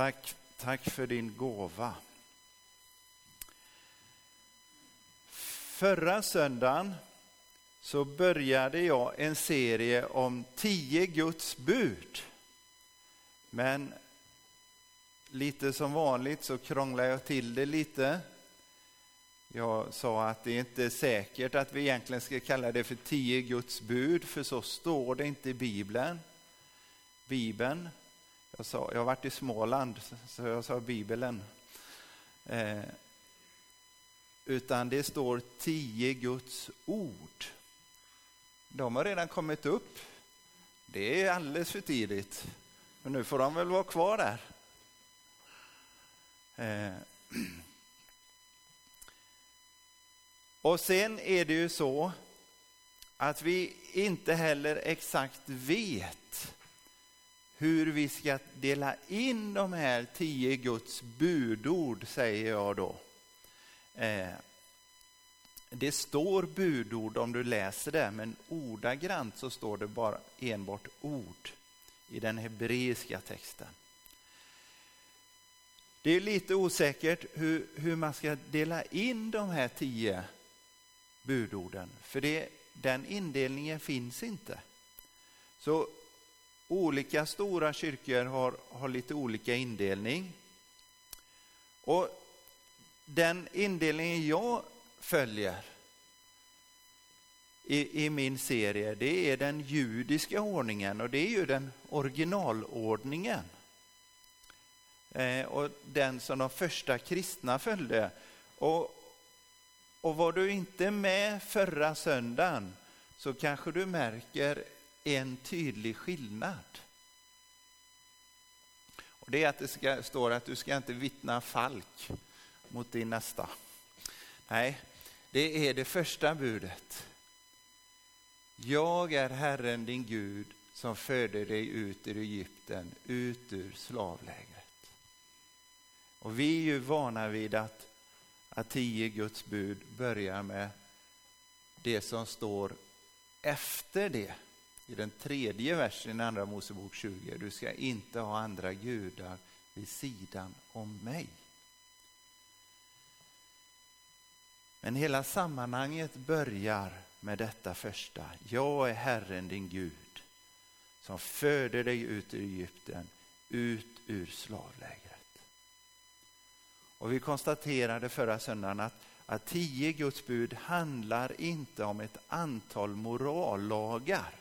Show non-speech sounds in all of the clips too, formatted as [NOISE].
Tack, tack för din gåva. Förra söndagen så började jag en serie om tio Guds bud. Men lite som vanligt så krånglade jag till det lite. Jag sa att det inte är säkert att vi egentligen ska kalla det för tio Guds bud, för så står det inte i Bibeln. Bibeln. Jag, sa, jag har varit i Småland, så jag sa Bibeln. Eh, utan det står tio Guds ord. De har redan kommit upp. Det är alldeles för tidigt. Men nu får de väl vara kvar där. Eh. [CLEARS THROAT] Och sen är det ju så att vi inte heller exakt vet hur vi ska dela in de här tio Guds budord, säger jag då. Eh, det står budord om du läser det, men ordagrant så står det bara enbart ord i den hebreiska texten. Det är lite osäkert hur, hur man ska dela in de här tio budorden, för det, den indelningen finns inte. Så olika stora kyrkor har, har lite olika indelning. Och den indelningen jag följer i, i, min serie, det är den judiska ordningen och det är ju den originalordningen. Eh, och den som de första kristna följde. Och, och var du inte med förra söndagen så kanske du märker en tydlig skillnad. Och det är att det ska, står att du ska inte vittna falk mot din nästa. Nej, det är det första budet. Jag är Herren din Gud som förde dig ut ur Egypten, ut ur slavlägret. Och vi är ju vana vid att, att tio Guds bud börjar med det som står efter det. I den tredje versen i Andra Mosebok 20. Du ska inte ha andra gudar vid sidan om mig. Men hela sammanhanget börjar med detta första. Jag är Herren din Gud som föder dig ut ur Egypten, ut ur slavlägret. Och vi konstaterade förra söndagen att, att tio Guds bud handlar inte om ett antal morallagar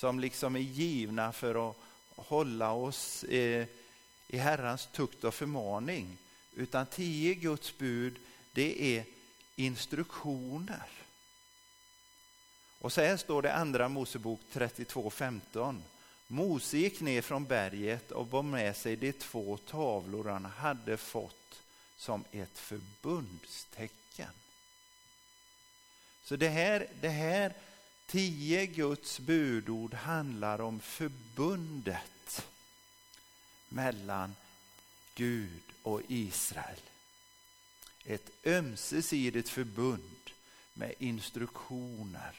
som liksom är givna för att hålla oss eh, i Herrans tukt och förmaning. Utan tio Guds bud, det är instruktioner. Och så här står det andra Mosebok 32.15. Mose gick ner från berget och bar med sig de två tavlor han hade fått som ett förbundstecken. Så det här, det här tio Guds budord handlar om förbundet mellan Gud och Israel. Ett ömsesidigt förbund med instruktioner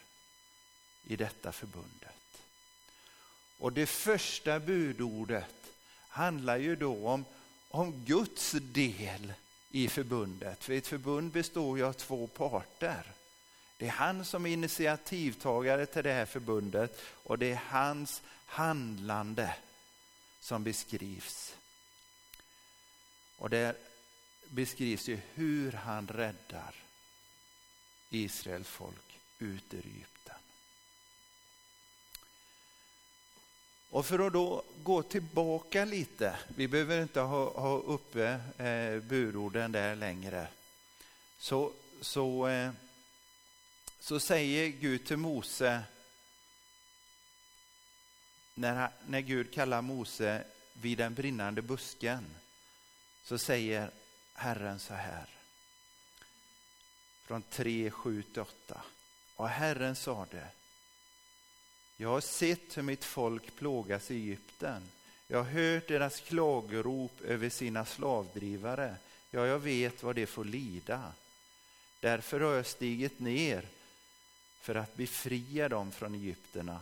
i detta förbundet. Och det första budordet handlar ju då om, om Guds del i förbundet. För ett förbund består ju av två parter. Det är han som är initiativtagare till det här förbundet och det är hans handlande som beskrivs. Och där beskrivs ju hur han räddar Israels folk ut ur Egypten. Och för att då gå tillbaka lite, vi behöver inte ha, ha uppe eh, budorden där längre, så, så, eh, så säger Gud till Mose, när, när Gud kallar Mose vid den brinnande busken, så säger Herren så här. Från 3, 7 8. Och Herren sade, jag har sett hur mitt folk plågas i Egypten. Jag har hört deras klagorop över sina slavdrivare. Ja, jag vet vad de får lida. Därför har jag stigit ner för att befria dem från Egypterna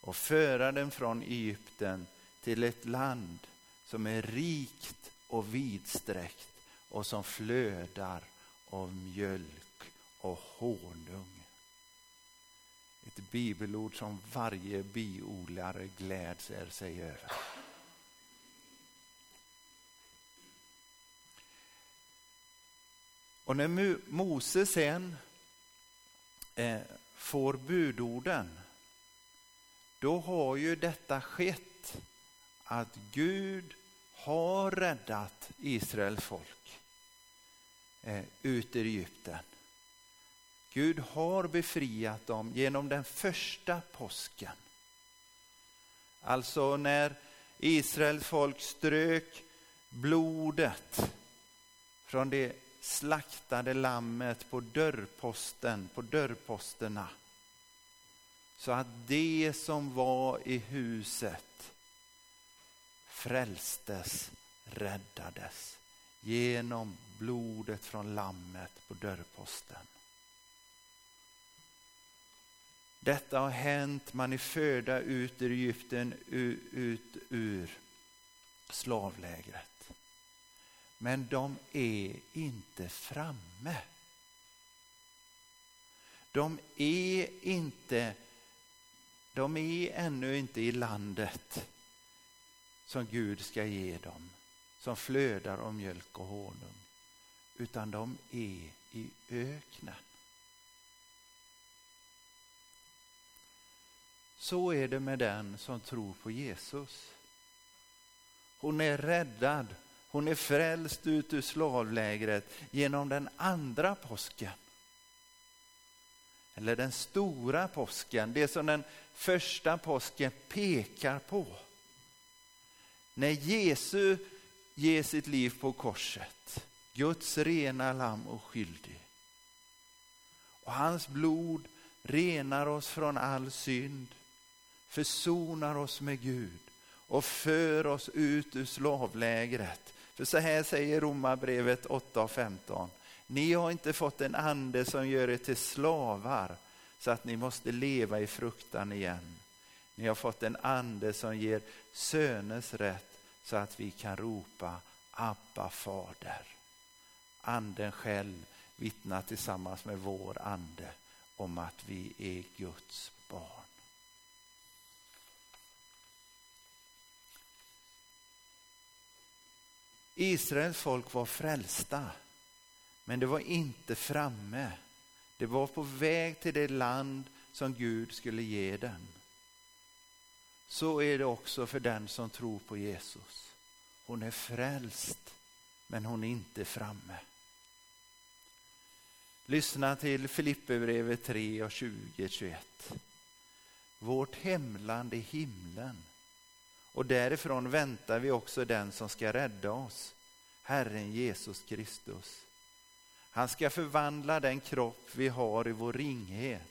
och föra dem från Egypten till ett land som är rikt och vidsträckt och som flödar av mjölk och honung. Ett bibelord som varje biodlare gläds sig över. Och när Mose sen eh, får budorden, då har ju detta skett att Gud har räddat Israels folk eh, ut ur Egypten. Gud har befriat dem genom den första påsken. Alltså när Israels folk strök blodet från det slaktade lammet på dörrposten, på dörrposterna. Så att det som var i huset frälstes, räddades genom blodet från lammet på dörrposten. Detta har hänt, man är förda ut ur Egypten, ut ur slavlägret. Men de är inte framme. De är inte, de är ännu inte i landet som Gud ska ge dem, som flödar av mjölk och honung, utan de är i öknen. Så är det med den som tror på Jesus. Hon är räddad, hon är frälst ut ur slavlägret genom den andra påsken. Eller den stora påsken, det som den första påsken pekar på. När Jesus ger sitt liv på korset, Guds rena lamm och skyldig. Och hans blod renar oss från all synd försonar oss med Gud och för oss ut ur slavlägret. För så här säger Romarbrevet 8 och 15. Ni har inte fått en ande som gör er till slavar så att ni måste leva i fruktan igen. Ni har fått en ande som ger söners rätt så att vi kan ropa Abba fader. Anden själv vittnar tillsammans med vår ande om att vi är Guds barn. Israels folk var frälsta, men det var inte framme. Det var på väg till det land som Gud skulle ge dem. Så är det också för den som tror på Jesus. Hon är frälst, men hon är inte framme. Lyssna till Filipperbrevet 3 och 20-21. Vårt hemland är himlen och därifrån väntar vi också den som ska rädda oss, Herren Jesus Kristus. Han ska förvandla den kropp vi har i vår ringhet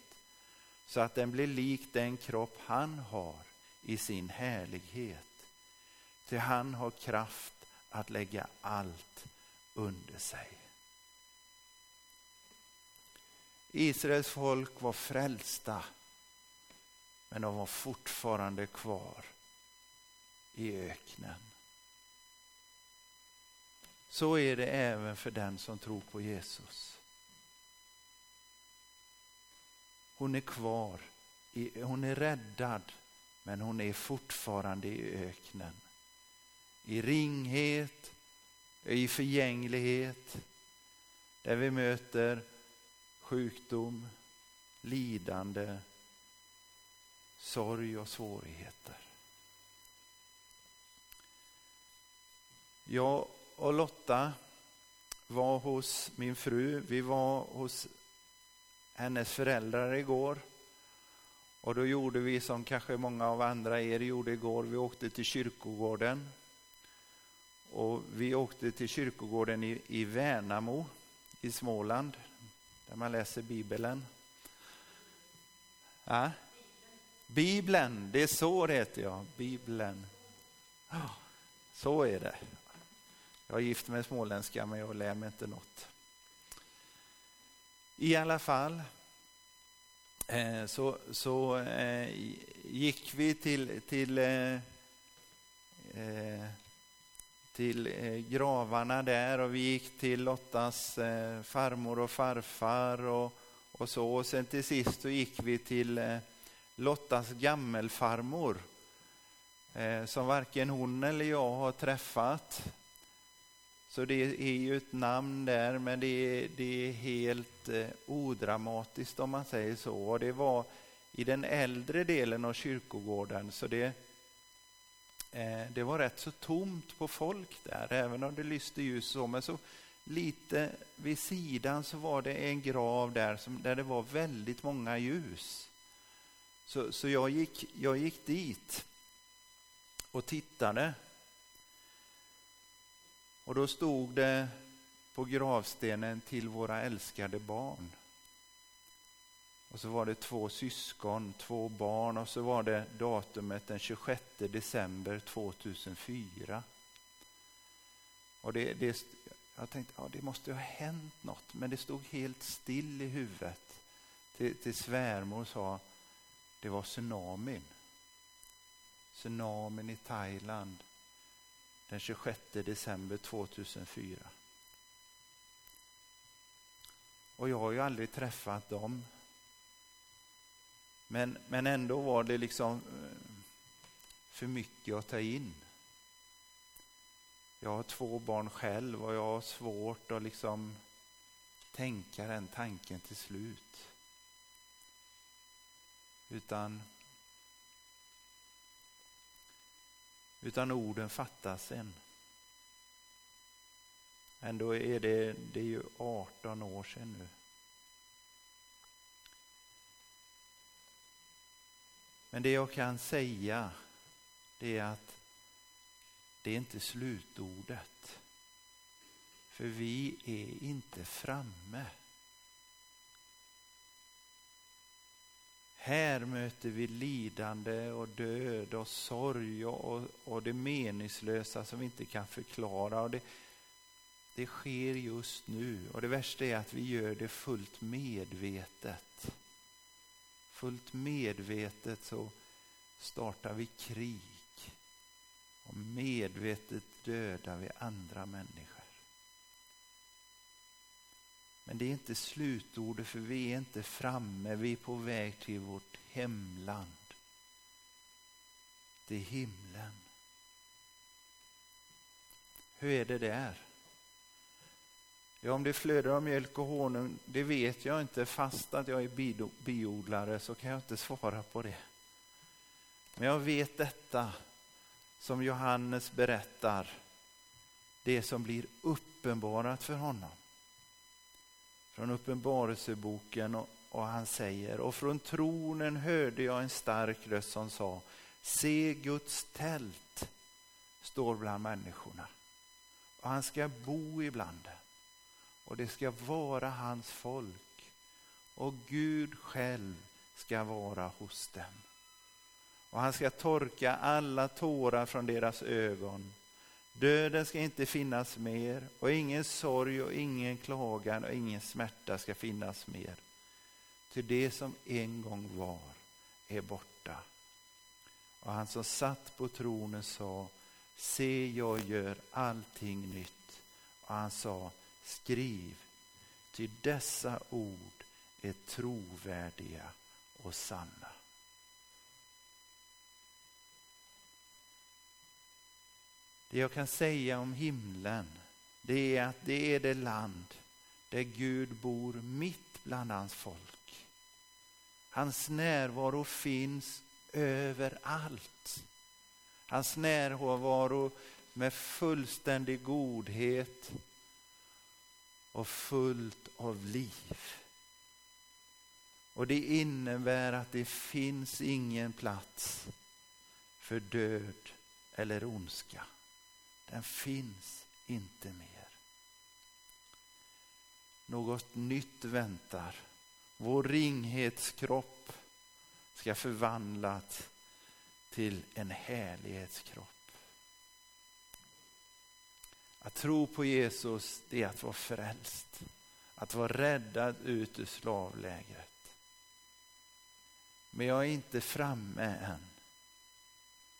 så att den blir lik den kropp han har i sin härlighet. Till han har kraft att lägga allt under sig. Israels folk var frälsta, men de var fortfarande kvar i öknen. Så är det även för den som tror på Jesus. Hon är kvar, hon är räddad, men hon är fortfarande i öknen. I ringhet, i förgänglighet, där vi möter sjukdom, lidande, sorg och svårigheter. Jag och Lotta var hos min fru. Vi var hos hennes föräldrar igår. Och då gjorde vi som kanske många av andra er gjorde igår. Vi åkte till kyrkogården. Och vi åkte till kyrkogården i, i Värnamo i Småland, där man läser Bibeln. Ja? Bibeln, det är så det heter, ja. Bibeln. Så är det. Jag är gift med småländska, men jag lär mig inte något. I alla fall eh, så, så eh, gick vi till, till eh, till gravarna där och vi gick till Lottas farmor och farfar och, och så. Och sen till sist så gick vi till Lottas gammelfarmor som varken hon eller jag har träffat. Så det är ju ett namn där, men det är, det är helt eh, odramatiskt om man säger så. Och det var i den äldre delen av kyrkogården, så det eh, det var rätt så tomt på folk där, även om det lyste ljus. Så, men så lite vid sidan så var det en grav där som, där det var väldigt många ljus. Så, så jag, gick, jag gick dit och tittade. Och då stod det på gravstenen till våra älskade barn. Och så var det två syskon, två barn och så var det datumet den 26 december 2004. Och det, det, jag tänkte ja, det måste ha hänt något, men det stod helt still i huvudet. Till, till svärmor sa det var tsunamin. Tsunamin i Thailand den 26 december 2004. Och jag har ju aldrig träffat dem men, men ändå var det liksom eh, för mycket att ta in. Jag har två barn själv och jag har svårt att liksom tänka den tanken till slut. Utan, utan orden fattas en. Ändå är det, det är ju 18 år sedan nu. Men det jag kan säga det är att det är inte slutordet. För vi är inte framme. Här möter vi lidande och död och sorg och, och det meningslösa som vi inte kan förklara. Och det, det sker just nu och det värsta är att vi gör det fullt medvetet fullt medvetet så startar vi krig och medvetet dödar vi andra människor. Men det är inte slutordet för vi är inte framme, vi är på väg till vårt hemland. Till himlen. Hur är det där? Ja, om det flödar av mjölk och honung, det vet jag inte. Fast att jag är biodlare så kan jag inte svara på det. Men jag vet detta som Johannes berättar, det som blir uppenbarat för honom. Från Uppenbarelseboken och, och han säger, och från tronen hörde jag en stark röst som sa, se Guds tält står bland människorna och han ska bo ibland dem och det ska vara hans folk och Gud själv ska vara hos dem. Och han ska torka alla tårar från deras ögon. Döden ska inte finnas mer och ingen sorg och ingen klagan och ingen smärta ska finnas mer. Till det som en gång var är borta. Och han som satt på tronen sa, se jag gör allting nytt. Och han sa, Skriv, ty dessa ord är trovärdiga och sanna. Det jag kan säga om himlen, det är att det är det land där Gud bor mitt bland hans folk. Hans närvaro finns överallt. Hans närvaro med fullständig godhet, och fullt av liv. Och det innebär att det finns ingen plats för död eller ondska. Den finns inte mer. Något nytt väntar. Vår ringhetskropp ska förvandlas till en härlighetskropp. Att tro på Jesus, det är att vara frälst. Att vara räddad ut ur slavlägret. Men jag är inte framme än.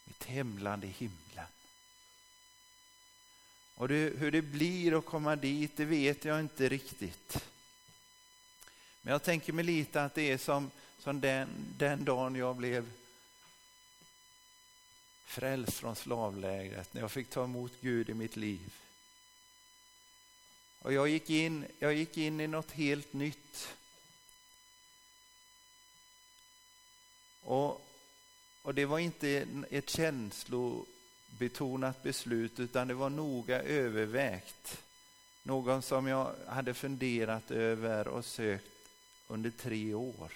Mitt hemland är himlen. Och det, hur det blir att komma dit, det vet jag inte riktigt. Men jag tänker mig lite att det är som, som den, den dagen jag blev frälst från slavlägret, när jag fick ta emot Gud i mitt liv. Och jag gick in, jag gick in i något helt nytt. Och, och det var inte ett känslo betonat beslut utan det var noga övervägt. Någon som jag hade funderat över och sökt under tre år.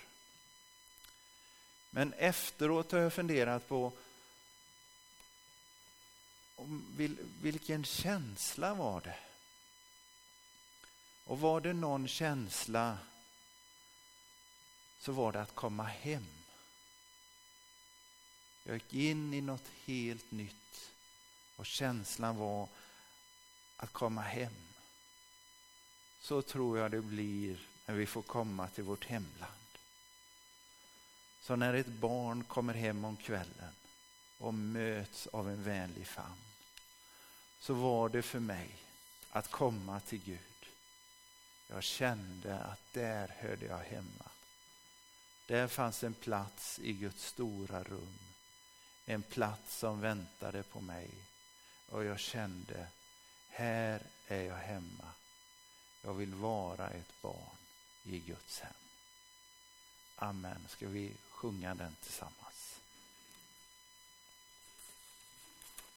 Men efteråt har jag funderat på vilken känsla var det? Och var det någon känsla så var det att komma hem. Jag gick in i något helt nytt och känslan var att komma hem. Så tror jag det blir när vi får komma till vårt hemland. Så när ett barn kommer hem om kvällen och möts av en vänlig famn så var det för mig att komma till Gud. Jag kände att där hörde jag hemma. Där fanns en plats i Guds stora rum. En plats som väntade på mig. Och jag kände, här är jag hemma. Jag vill vara ett barn i Guds hem. Amen. Ska vi sjunga den tillsammans?